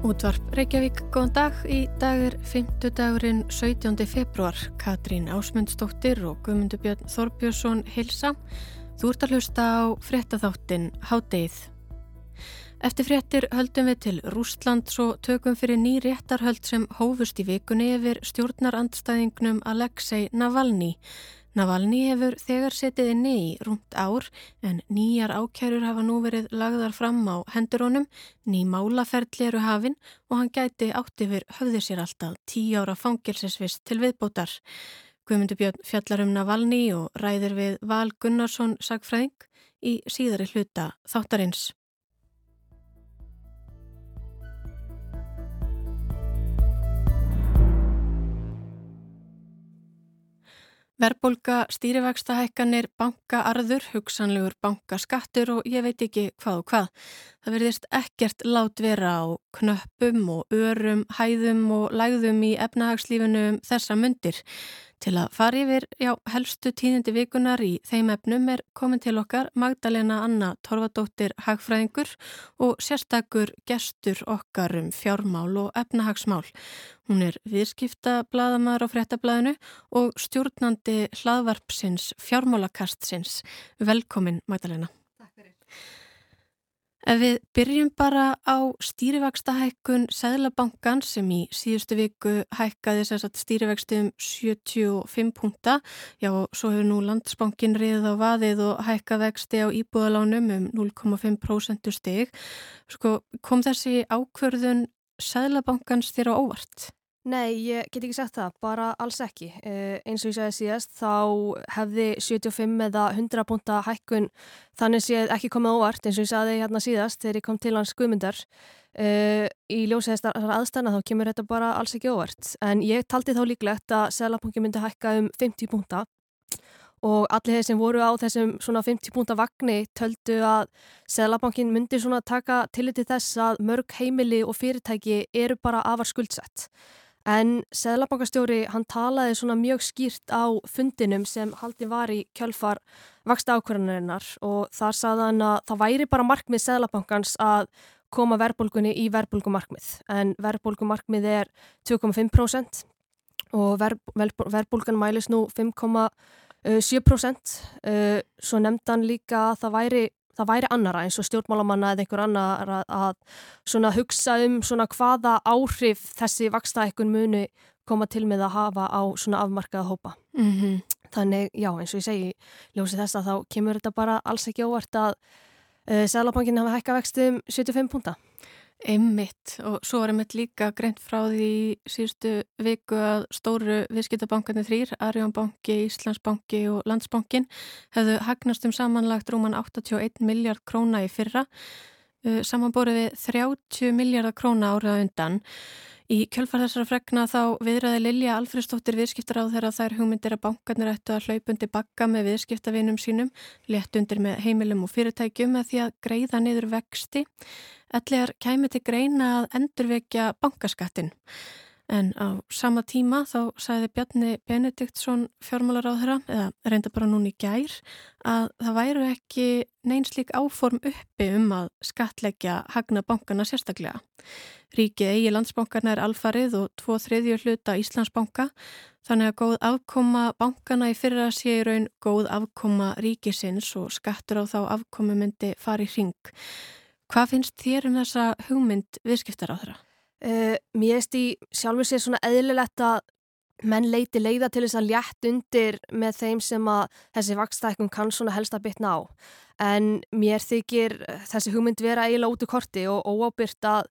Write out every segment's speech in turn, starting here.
Útvarp Reykjavík, góðan dag. Í dag er 5. dagurinn 17. februar. Katrín Ásmundsdóttir og Guðmundur Björn Þorbjörnsson hilsa. Þú ert að hlusta á fréttaþáttin Hádeið. Eftir fréttir höldum við til Rústland svo tökum fyrir ný réttarhöld sem hófust í vikunni yfir stjórnarandstæðingnum Alexei Navalny. Navalny hefur þegar setið inni í rúmt ár en nýjar ákjærur hafa nú verið lagðar fram á hendur honum, ný málaferðli eru hafinn og hann gæti átt yfir höfði sér alltaf tí ára fangilsesvist til viðbótar. Guðmundur Björn fjallar um Navalny og ræðir við Val Gunnarsson sagfræðing í síðari hluta þáttarins. Verbolga, stýrivægstahækkanir, bankaarður, hugsanlegur bankaskattur og ég veit ekki hvað og hvað. Það verðist ekkert lát vera á knöppum og örum, hæðum og lægðum í efnahagslífinu um þessa myndir. Til að fara yfir, já, helstu tíðindi vikunar í þeim efnum er komin til okkar Magdalena Anna Torfadóttir Hagfræðingur og sérstakur gestur okkar um fjármál og efnahagsmál. Hún er viðskipta bladamæður á fréttablaðinu og stjórnandi hlaðvarpsins fjármálakastsins. Velkomin Magdalena. Ef við byrjum bara á stýrivakstahækkun Sæðlabankan sem í síðustu viku hækkaði stýrivaksti um 75 punta, já og svo hefur nú landsbankin riðið á vaðið og hækkað vexti á íbúðalánum um 0,5% stig. Sko, kom þessi ákverðun Sæðlabankans þér á óvart? Nei, ég get ekki sagt það, bara alls ekki. Eh, eins og ég sagði síðast, þá hefði 75 eða 100 púnta hækkun þannig séð ekki komið óvart eins og ég sagði hérna síðast þegar ég kom til hans guðmyndar. Eh, í ljósið þessar aðstæna þá kemur þetta bara alls ekki óvart. En ég taldi þá líklegt að Sælabanki myndi hækka um 50 púnta og allir þeir sem voru á þessum svona 50 púnta vagnni töldu að Sælabankin myndi svona taka tilliti þess að mörg heimili og fyrirtæki eru bara afar skuldsett. En Seðlabankastjóri hann talaði svona mjög skýrt á fundinum sem haldi var í kjölfar vaksta ákvarðanarinnar og þar saði hann að það væri bara markmið Seðlabankans að koma verbulgunni í verbulgumarkmið en verbulgumarkmið er 2,5% og ver, ver, verbulgan mælis nú 5,7% svo nefndan líka að það væri það væri annara eins og stjórnmálamanna eða einhver annar að, svona hugsa um svona hvaða áhrif þessi vakstaækkun muni koma til með að hafa á svona afmarkaða hópa. Mm -hmm. Þannig, já, eins og ég segi, ljósi þess að þá kemur þetta bara alls ekki óvart að uh, Sælabankin hafa hækka vexti um 75 punta. Einmitt og svo er einmitt líka greint frá því síðustu viku að stóru viðskiptabankarnir þrýr, Arjónbanki, Íslandsbanki og Landsbankin hefðu hagnast um samanlagt rúman 81 miljard króna í fyrra, uh, samanborið við 30 miljardar króna árað undan. Í kjölfar þessara fregna þá viðræði Lilja Alfredsdóttir viðskiptar á þeirra þær hugmyndir að bankarnir ættu að hlaupundi bakka með viðskiptavinum sínum, létt undir með heimilum og fyrirtækjum með því að greiða niður vexti. Ellegar kæmi til greina að endurvekja bankaskattin. En á sama tíma þá sagði Bjarni Benediktsson fjármálaráðherra, eða reynda bara núni í gær, að það væru ekki neynslík áform uppi um að skatleggja hagna bankana sérstaklega. Ríkið eigi landsbankarna er alfarið og tvo þriðju hluta Íslandsbanka, þannig að góð afkoma bankana í fyrra sé í raun góð afkoma ríkisins og skattur á þá afkomi myndi fari hring. Hvað finnst þér um þessa hugmynd viðskiptar á þeirra? Uh, mér veist í sjálfur sér svona eðlilegt að menn leiti leiða til þess að létt undir með þeim sem að þessi vakstækkum kann svona helst að bytna á. En mér þykir þessi hugmynd vera eiginlega út úr korti og óábyrt að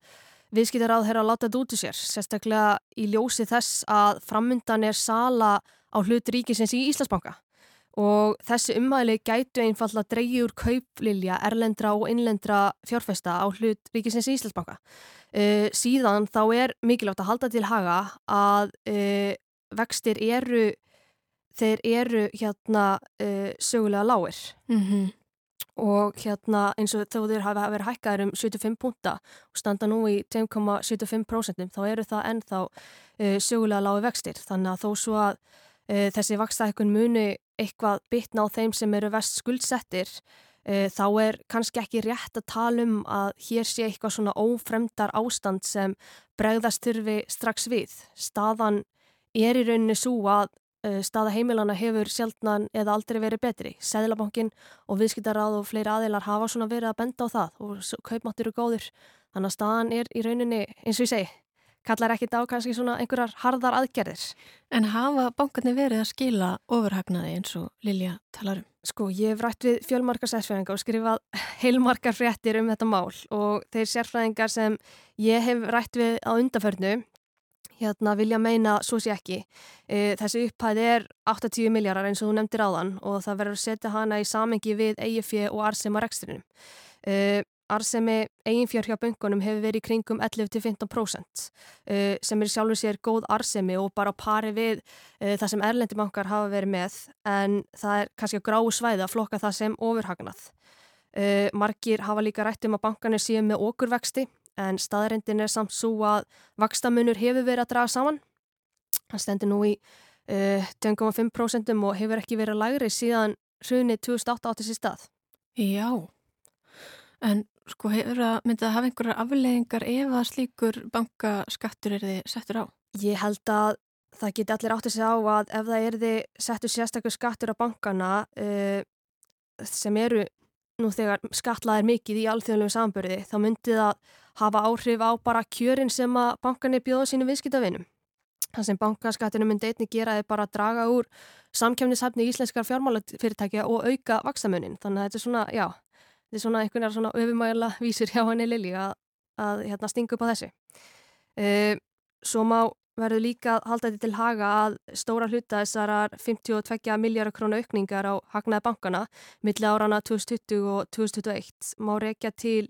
viðskiptar á þeirra að láta þetta út úr sér. Sérstaklega í ljósi þess að frammyndan er sala á hlut ríkisins í Íslandsbanka og þessi umhæli gætu einfalla að dreyja úr kauplilja erlendra og innlendra fjárfesta á hlut Ríkisins Íslandsbanka. Uh, síðan þá er mikilvægt að halda til haga að uh, vextir eru, þeir eru hérna uh, sögulega lágir mm -hmm. og hérna eins og þó þeir hafa verið hækkaður um 75 punta og standa nú í 2,75% þá eru það ennþá sögulega lági vextir þannig að þó svo að þessi vakstækkun muni eitthvað bitna á þeim sem eru vest skuldsettir e, þá er kannski ekki rétt að tala um að hér sé eitthvað svona ófremdar ástand sem bregðast þurfi strax við. Staðan er í rauninni svo að e, staða heimilana hefur sjálfnan eða aldrei verið betri. Sæðlabankin og viðskiptaráð og fleiri aðeilar hafa svona verið að benda á það og kaupmáttur eru góður. Þannig að staðan er í rauninni, eins og ég segi, kallar ekkit á kannski svona einhverjar harðar aðgerðir. En hafa bankarnir verið að skila ofurhagnaði eins og Lilja talar um? Sko, ég hef rætt við fjölmarkar sérfræðingar og skrifað heilmarkar fréttir um þetta mál og þeir sérfræðingar sem ég hef rætt við á undarförnu hérna vilja meina svo sé ekki. E, þessi upphæði er 80 miljardar eins og þú nefndir áðan og það verður að setja hana í samengi við EIF og Arsema rekstrinum. E, Arsemi eiginfjör hjá böngunum hefur verið í kringum 11-15% uh, sem er sjálfur sér góð arsemi og bara pari við uh, það sem erlendimankar hafa verið með en það er kannski gráu svæði að flokka það sem ofurhagnað. Uh, margir hafa líka rætt um að bankanir séu með okurvexti en staðrindin er samt svo að vakstamunur hefur verið að draga saman. Það stendur nú í 10,5% og hefur ekki verið lægri síðan hrunið 2008 átti sér stað. Já, en sko hefur að myndið að hafa einhverjar afleggingar ef að slíkur bankaskattur er þið settur á? Ég held að það geti allir áttið sig á að ef það er þið settur sérstaklega skattur á bankana uh, sem eru nú þegar skatlaðir mikið í alþjóðlegu sambörði þá myndið að hafa áhrif á bara kjörin sem að bankanir bjóða sínu viðskiptavinum. Það sem bankaskattinu myndi einni gera er bara að draga úr samkjöfnishafni íslenskar fjármálafyrirtækja og auka vakstamunin. Þannig að þetta er svona, já, þetta er svona einhvern veginn svona öfumæla vísir hjá henni Lili að, að hérna, stinga upp á þessi. Uh, svo má verður líka halda þetta til haga að stóra hluta þessarar 52 miljardar krónu aukningar á hagnaði bankana milli árana 2020 og 2021 má rekja til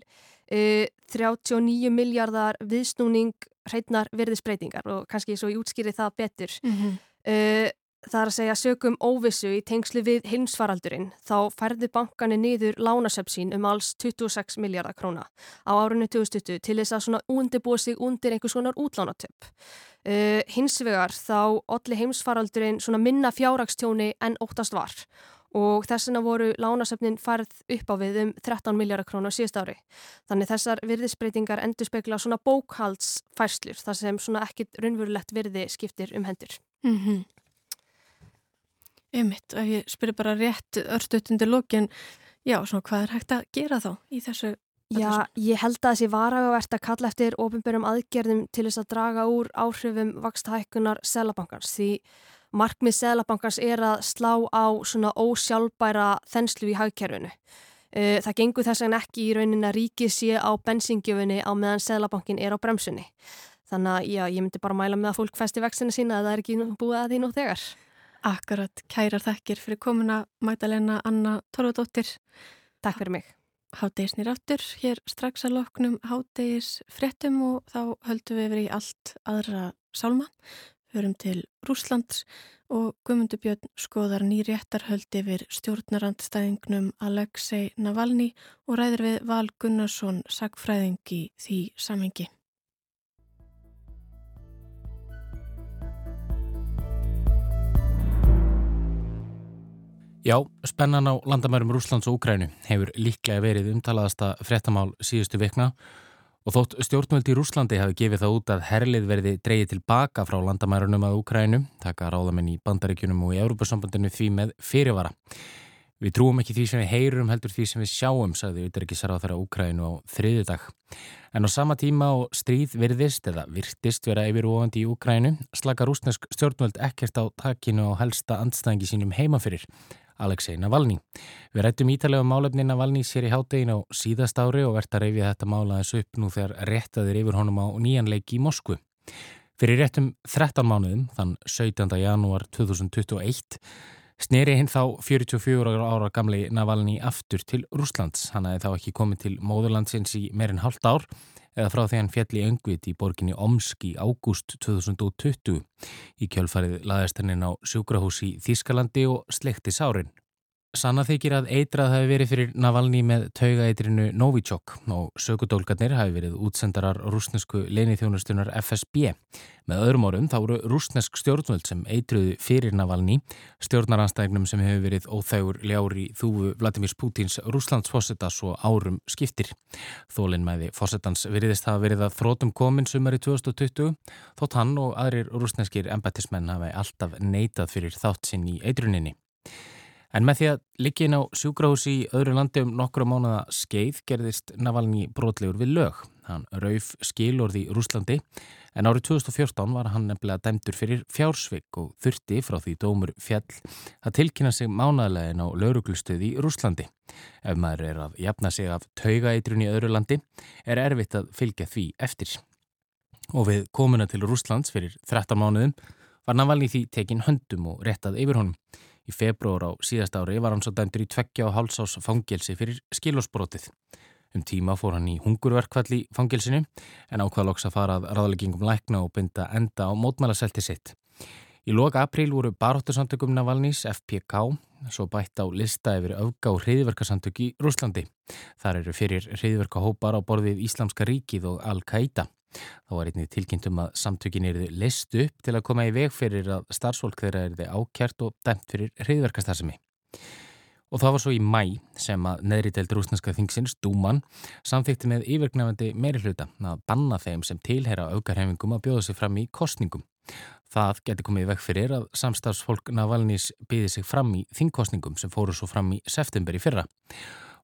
uh, 39 miljardar viðsnúning hreitnar verðisbreytingar og kannski svo ég útskýri það betur. Mm -hmm. uh, Það er að segja sögum óvissu í tengslu við heimsfaraldurinn þá færði bankani niður lánasöpsín um alls 26 miljardar króna á árunni 2020 til þess að svona undirbúa sig undir einhvers konar útlánatöpp. Uh, hins vegar þá allir heimsfaraldurinn svona minna fjárrakstjóni en óttast var og þessina voru lánasöpnin færð upp á við um 13 miljardar króna síðust ári. Þannig þessar virðisbreytingar endur spekla svona bókhaldsfærslur þar sem svona ekkit raunverulegt virði skiptir um hendur. Mm -hmm. Einmitt, og ég spyrir bara rétt örstutundir lókin, já, svona hvað er hægt að gera þá í þessu? Já, ég held að þessi varagavert að kalla eftir ofinbjörnum aðgerðum til þess að draga úr áhrifum vakstahækkunar selabankans því markmið selabankans er að slá á svona ósjálfbæra þenslu í hagkerfinu. Það gengur þess vegna ekki í raunin að ríkið sé á bensingjöfunni á meðan selabankin er á bremsunni. Þannig að já, ég myndi bara mæla með að fólk festi vextina sína að það er ekki búið að því nú þegar. Akkurat, kærar þakkir fyrir komuna Magdalena Anna Torfadóttir. Takk fyrir mig. Hádegisnir áttur, hér strax að loknum hádegis fréttum og þá höldum við yfir í allt aðra sálma. Hörum til Rúslands og Guðmundur Björn skoðar nýréttarhöld yfir stjórnarandstæðingnum Alexei Navalny og ræðir við Val Gunnarsson sagfræðing í því samengi. Já, spennan á landamærum Rúslands og Úkrænu hefur líklega verið umtalaðasta frettamál síðustu vikna og þótt stjórnvöld í Rúslandi hafi gefið það út að herlið verði dreyið tilbaka frá landamærunum að Úkrænu, taka ráðamenn í bandaríkunum og í Európa-sambandinu því með fyrirvara. Við trúum ekki því sem við heyrum heldur því sem við sjáum, sagði Utryggisarað þeirra Úkrænu á þriðu dag. En á sama tíma og stríð virðist eða virtist vera yfirvofandi í Úkrænu slaka rúsnesk stjórnvöld ekkert á takinu á helsta andstæðingi sínum heimafyrir Alexei Navalny. Við rættum ítalega um málefni Navalny sér í háttegin á síðast ári og verðt að reyfja þetta málaðis upp nú þegar réttaðir yfir honum á nýjanleiki í Moskvu. Fyrir réttum 13 mánuðum, þann 17. janúar 2021, sneri hinn þá 44 ára gamli Navalny aftur til Rúslands. Hann hefði þá ekki komið til móðurlandsins í meirinn hálft ár eða frá því hann fjalli öngvit í borginni Omsk í ágúst 2020. Í kjölfarið laðist hennin á sjúkrahús í Þískalandi og slekti sárin. Sanna þykir að eitrað hafi verið fyrir Navalny með taugaeitrinu Novichok og sökudólgarnir hafi verið útsendarar rúsnesku leinithjónustunar FSB. Með öðrum orðum þá eru rúsnesk stjórnvöld sem eitruðu fyrir Navalny, stjórnaranstægnum sem hefur verið óþægur ljári þúfu Vladimir Putins Rúslandsfossetas og árum skiptir. Þólinn mæði fossetans veriðist hafa verið að þrótum komin sumari 2020 þótt hann og aðrir rúsneskir embatismenn hafi alltaf neitað fyrir þátt sinn í eitruninni. En með því að liggin á sjúkrahús í öðru landi um nokkru mánuða skeið gerðist Navalny brotlegur við lög. Hann rauf skilorði í Rúslandi en árið 2014 var hann nefnilega dæmdur fyrir fjársvik og þurfti frá því dómur fjall að tilkynna sig mánaðlegin á lauruglustuði í Rúslandi. Ef maður er að jafna sig af taugaeitrun í öðru landi er erfitt að fylgja því eftir. Og við komuna til Rúslands fyrir 13 mánuðum var Navalny því tekin höndum og réttað yfir honum. Í februar á síðast ári var hann svo dæmdur í tveggja og hálsás fangelsi fyrir skilosbrotið. Um tíma fór hann í hungurverkvall í fangelsinu en ákvað loks að fara að ráðleggingum lækna og binda enda á mótmælaselti sitt. Í loka april voru baróttusamtökum Navalnís FPK svo bætt á lista yfir öfga og hriðverkasamtök í Rúslandi. Þar eru fyrir hriðverkahópar á borðið Íslamska ríkið og Al-Qaida. Þá var einnig tilkynntum að samtökin erði list upp til að koma í veg fyrir að starfsfólk þeirra erði ákjært og dæmt fyrir hriðverkastarsami. Og það var svo í mæ sem að neðri deild rúsneska þingsins, Dúman, samþýtti með yfirgnafandi meiri hluta að banna þeim sem tilhera aukarhefingum að bjóða sig fram í kostningum. Það geti komið vekk fyrir að samstafsfólk Navalnís byði sig fram í þingkostningum sem fóru svo fram í september í fyrra.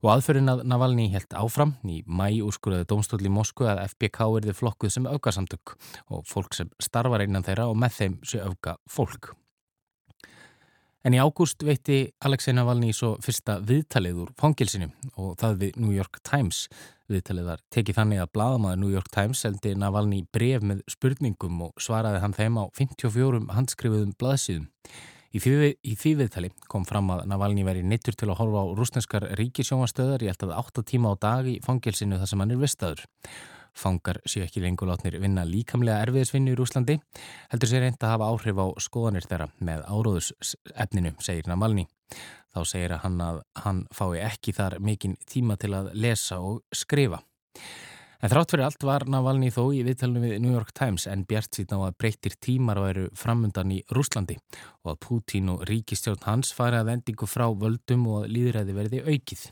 Og aðförinn að Navalny helt áfram í mæ úrskurðaði domstóli í Moskvu að FBK erði flokkuð sem aukasamtök og fólk sem starfar einan þeirra og með þeim sé auka fólk. En í ágúst veitti Alexei Navalny svo fyrsta viðtalið úr fangilsinu og það við New York Times. Viðtalið var tekið þannig að bladamaður New York Times seldi Navalny bref með spurningum og svaraði hann þeim á 54 handskrifuðum blaðsíðum. Í því viðtali kom fram að Navalny veri neittur til að horfa á rúsneskar ríkisjónastöðar í alltaf 8 tíma á dag í fangilsinu þar sem hann er vistaður. Fangar séu ekki lengur látnir vinna líkamlega erfiðisvinnu í Rúslandi, heldur sér reynd að hafa áhrif á skoðanir þeirra með áróðusefninu, segir Navalny. Þá segir hann að hann fái ekki þar mikinn tíma til að lesa og skrifa. En þrátt fyrir allt var Navalny þó í viðtalinu við New York Times en bjart síðan á að breytir tímar væru framundan í Rúslandi og að Putin og ríkistjórn hans fari að vendingu frá völdum og að líðræði verði aukið.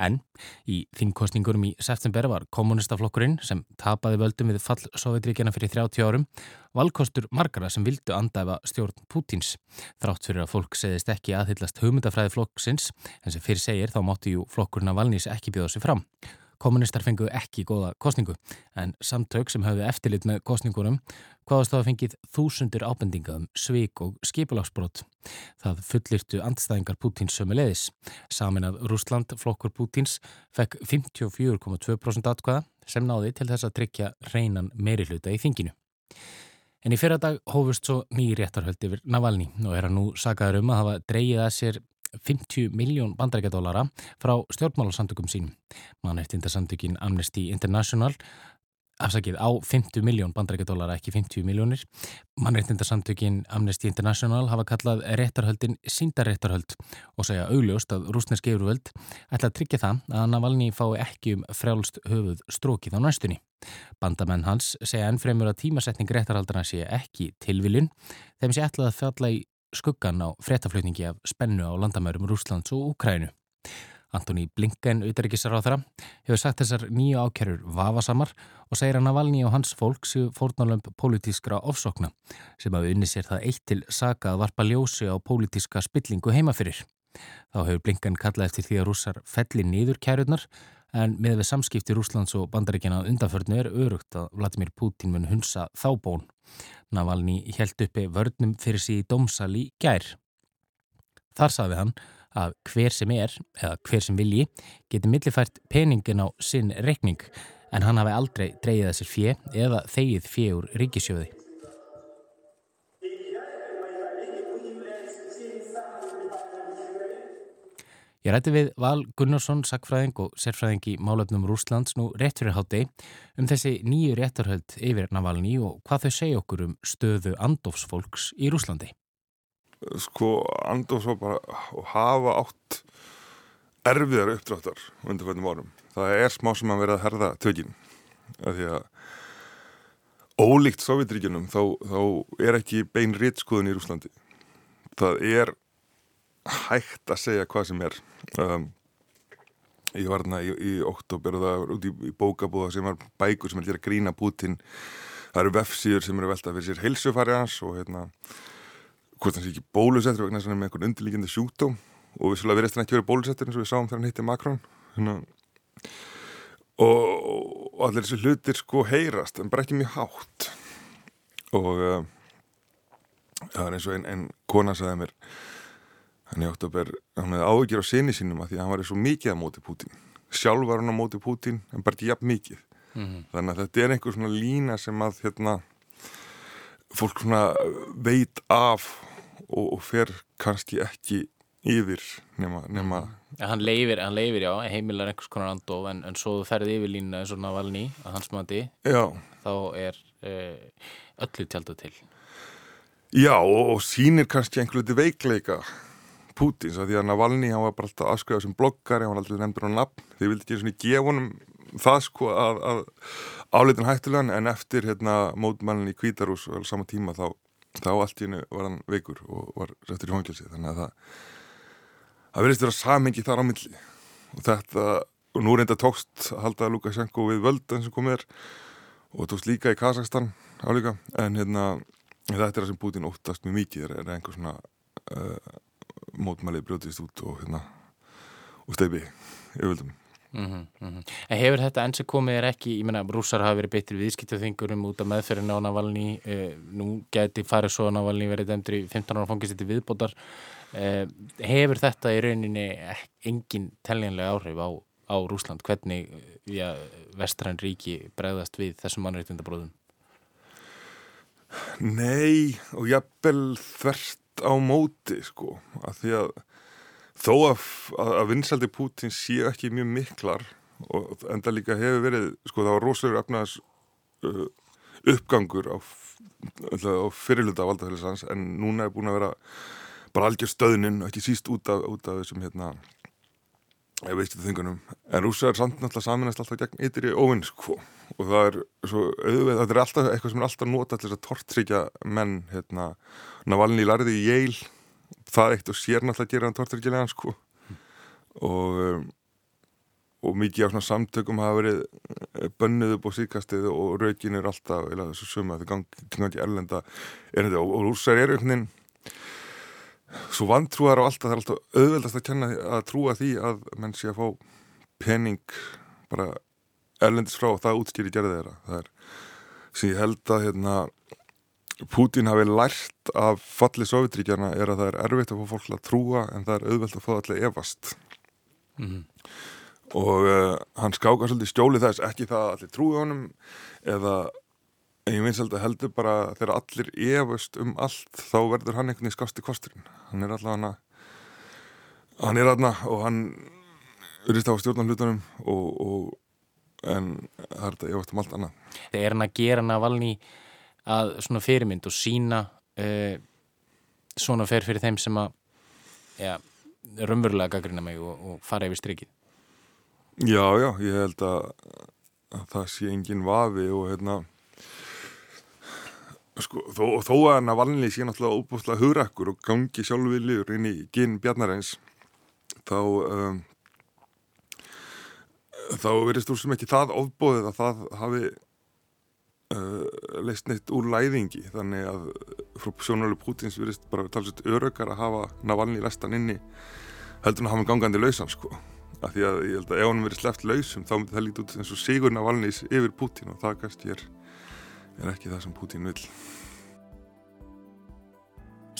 En í þingkostningurum í september var kommunistaflokkurinn sem tapaði völdum við fall Sovjetríkjana fyrir 30 árum valkostur margara sem vildu andæfa stjórn Putins. Þrátt fyrir að fólk segðist ekki aðhyllast hugmyndafræði flokksins en sem fyrir segir þá mótti jú flokkurna valnís ekki bjóða sig fram. Kommunistar fengu ekki góða kostningu en samtök sem hafði eftirlit með kostningunum hvaðast þá að fengið þúsundur ábendinga um sveik og skipulagsbrot. Það fullirtu andstæðingar Pútins sömu leiðis. Samin að Rúsland, flokkur Pútins, fekk 54,2% atkvæða sem náði til þess að tryggja reynan meiri hluta í þinginu. En í fyrradag hófust svo nýri réttarhöld yfir Navalny og er að nú sagaður um að hafa dreyið að sér 50 miljón bandarækjadólara frá stjórnmálarsamtökum sínum. Mannættindarsamtökin Amnesty International afsakið á 50 miljón bandarækjadólara, ekki 50 miljónir. Mannættindarsamtökin Amnesty International hafa kallað réttarhöldin síndaréttarhöld og segja augljóst að rúsneski yfirvöld ætla að tryggja það að Navalny fái ekki um frjálst höfuð strókið á næstunni. Bandamenn hans segja ennfremur að tímasetning réttarhaldana sé ekki tilviljun þeim sé ætlað að fjalla í skuggan á fréttaflutningi af spennu á landamærum Rúslands og Úkrænu. Antoni Blinken, auðarikisar á þeirra, hefur sagt þessar nýju ákerur vafasamar og segir að Navalny og hans fólk séu fórnálömp pólitískra ofsokna sem hafi unni sér það eitt til saga að varpa ljósi á pólitíska spillingu heimafyrir. Þá hefur Blinken kallað eftir því að rússar felli nýður kærurnar en með við samskipti Rúslands og bandaríkjana undanförnu er örugt að Vladimir Putin mun hunsa þábón. Navalny held uppi vörnum fyrir síði dómsal í gær. Þar saði hann að hver sem er, eða hver sem vilji, geti millifært peningin á sinn rekning en hann hafi aldrei dreyið þessir fjö eða þegið fjö úr ríkisjóði. Ég rætti við Val Gunnarsson, sakfræðing og sérfræðing í málöfnum Rúslands nú rétt fyrir hátti um þessi nýju réttarhöld yfir Navalny og hvað þau segja okkur um stöðu andofsfolks í Rúslandi. sko andofsópar og hafa átt erfiðar uppdráttar undir hvernig árum. Það er smá sem að vera að herða tökinn því að ólíkt Sovjetríkjunum þá, þá er ekki bein rittskoðun í Rúslandi. Það er hægt að segja hvað sem er. Um, ég var hérna í, í oktober og það var út í, í bókabúða sem var bækur sem er að grína Putin. Það eru vefsýður sem eru veltað fyrir sér heilsufari hans og hérna hvort hans ekki bólusettur vegna með einhvern undirlíkjandi sjúkdóm og við svolítið verðist hann ekki verið bólusettur eins og við sáum þegar hann hitti Makrón hérna og, og allir þessu hlutir sko heyrast en bara ekki mjög hátt og uh, það er eins og einn ein kona sagði mér hann í oktober, hann hefði ágjör á sinni sínum að því að hann var svo mikið á móti Pútín. Sjálf var hann á móti Pútín en bara ekki jafn mikið. Mm -hmm. þannig að þetta er einhver svona lína sem að hérna fólk svona veit af og, og fer kannski ekki yfir nema, nema ja, hann, leifir, hann leifir, já, heimilar einhvers konar andof en, en svo þú ferði yfir lína eins og Navalny að hans mati þá er uh, öllu tjálta til. Já, og, og sínir kannski einhverju veikleika Pútins, að því að Navalny hann var bara alltaf afskjöðað sem bloggari, hann var alltaf nefndur á nafn, þeir vildi ekki svona gefa honum það sko að, að áleitin hættulegan en eftir hérna mótmælinn í Kvítarús og alveg sama tíma þá, þá allt í hennu var hann veikur og var sættur í hóngilsi þannig að það það verðist vera samengi þar á milli. Og þetta, og nú reynda tókst að halda Lukashenko við völd eins og komið er og tókst líka í Kazakstan álíka, en hérna þetta er það sem Putin óttast mjög mikið er, er einhver svona uh, mótmælið brjótist út og hérna og steipi yfirvöldum Mm -hmm, mm -hmm. En hefur þetta eins og komið er ekki, ég menna, rúsar hafa verið betur viðskiptaþingurum út af meðferðinu á Navalny, eh, nú geti farið svo að Navalny verið dæmdur í 15 ára fangist til viðbótar, eh, hefur þetta í rauninni engin teljanlega áhrif á, á Rúsland, hvernig ja, vestræn ríki bregðast við þessum mannreitindabróðum? Nei, og jafnvel þvert á móti, sko, að því að þó að, að vinsaldi Pútin sé ekki mjög miklar og enda líka hefur verið sko það var rosalega efnaðs uh, uppgangur á, á fyrirluta valdafélagsans en núna er búin að vera bara algjör stöðnin og ekki síst út af, út af þessum hérna ég veist þetta þingunum en rúsa er samt náttúrulega saminast alltaf gegn ytri óvinn sko. Og það er svo auðvitað, þetta er alltaf eitthvað sem er alltaf nota til þess að tortryggja menn hérna. Navalni lærði í Yale. Það eitt og sér náttúrulega að gera hann torturgilegan sko. Og um, og mikið á svona samtökum hafa verið eh, bönnuð upp á síkastið og raugin er alltaf, eða þessu suma þetta gangi erlenda er þetta, og, rússar eru einhvern veginn svo vantrúar á alltaf, það er alltaf auðveldast að kenna að trúa því að menn sé að fá penning bara erlendis frá og það útskýri gerði þeirra það er sem ég held að hérna Pútín hafi lært af falli Sovjetríkjana er að það er erfitt að fá fólk að trúa en það er auðvelt að fá allir evast mm -hmm. og uh, hann skáka svolítið stjóli þess ekki það að allir trúi honum eða ég að heldur bara þegar allir evast um allt þá verður hann einhvern veginn skásti kosturinn. Hann er alltaf hana hann er aðna og hann urist á stjórnan hlutunum og, og en það er þetta evast um allt annað. Þegar hann að gera hann að valni að svona fyrirmynd og sína uh, svona fer fyrir þeim sem að ja, raunverulega gaggrina mig og, og fara yfir strikið. Já, já, ég held að, að það sé engin vafi og hérna sko, þó, þó að hann að valnileg sé náttúrulega óbúslega hugrakkur og gangi sjálfviljur inn í ginn bjarnareins þá um, þá verist þú sem ekki það ofbóðið að það hafi uh, leist neitt úr læðingi. Þannig að frá sjónarlega Pútins verist bara talsett örökar að hafa Navalni lestan inni heldur hann að hafa gangandi lausan sko. Af því að ég held að ef hann verið sleppt lausum þá myndi það lítið út eins og sigur Navalnis yfir Pútin og það kannski er, er ekki það sem Pútin vil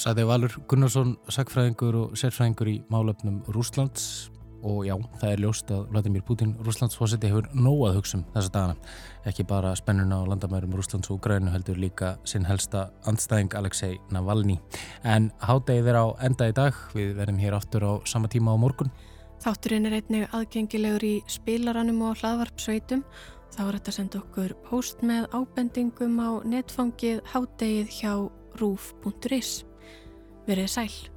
Sæði Valur Gunnarsson, sagfræðingur og sérfræðingur í málöfnum Rúslands og já, það er ljóst að Vladimir Putin, Rúslandsfósiti, hefur nóað hugsun þessa dagana. Ekki bara spennuna á landamærum Rúslands og Grænu heldur líka sinn helsta andstæðing Alexei Navalny. En hádegið er á enda í dag, við verðum hér áttur á sama tíma á morgun. Þátturinn er einnig aðgengilegur í spilaranum og hlaðvarpsveitum. Þá er þetta að senda okkur post með ábendingum á netfangið hádegið hjá rúf.is. Verið sæl.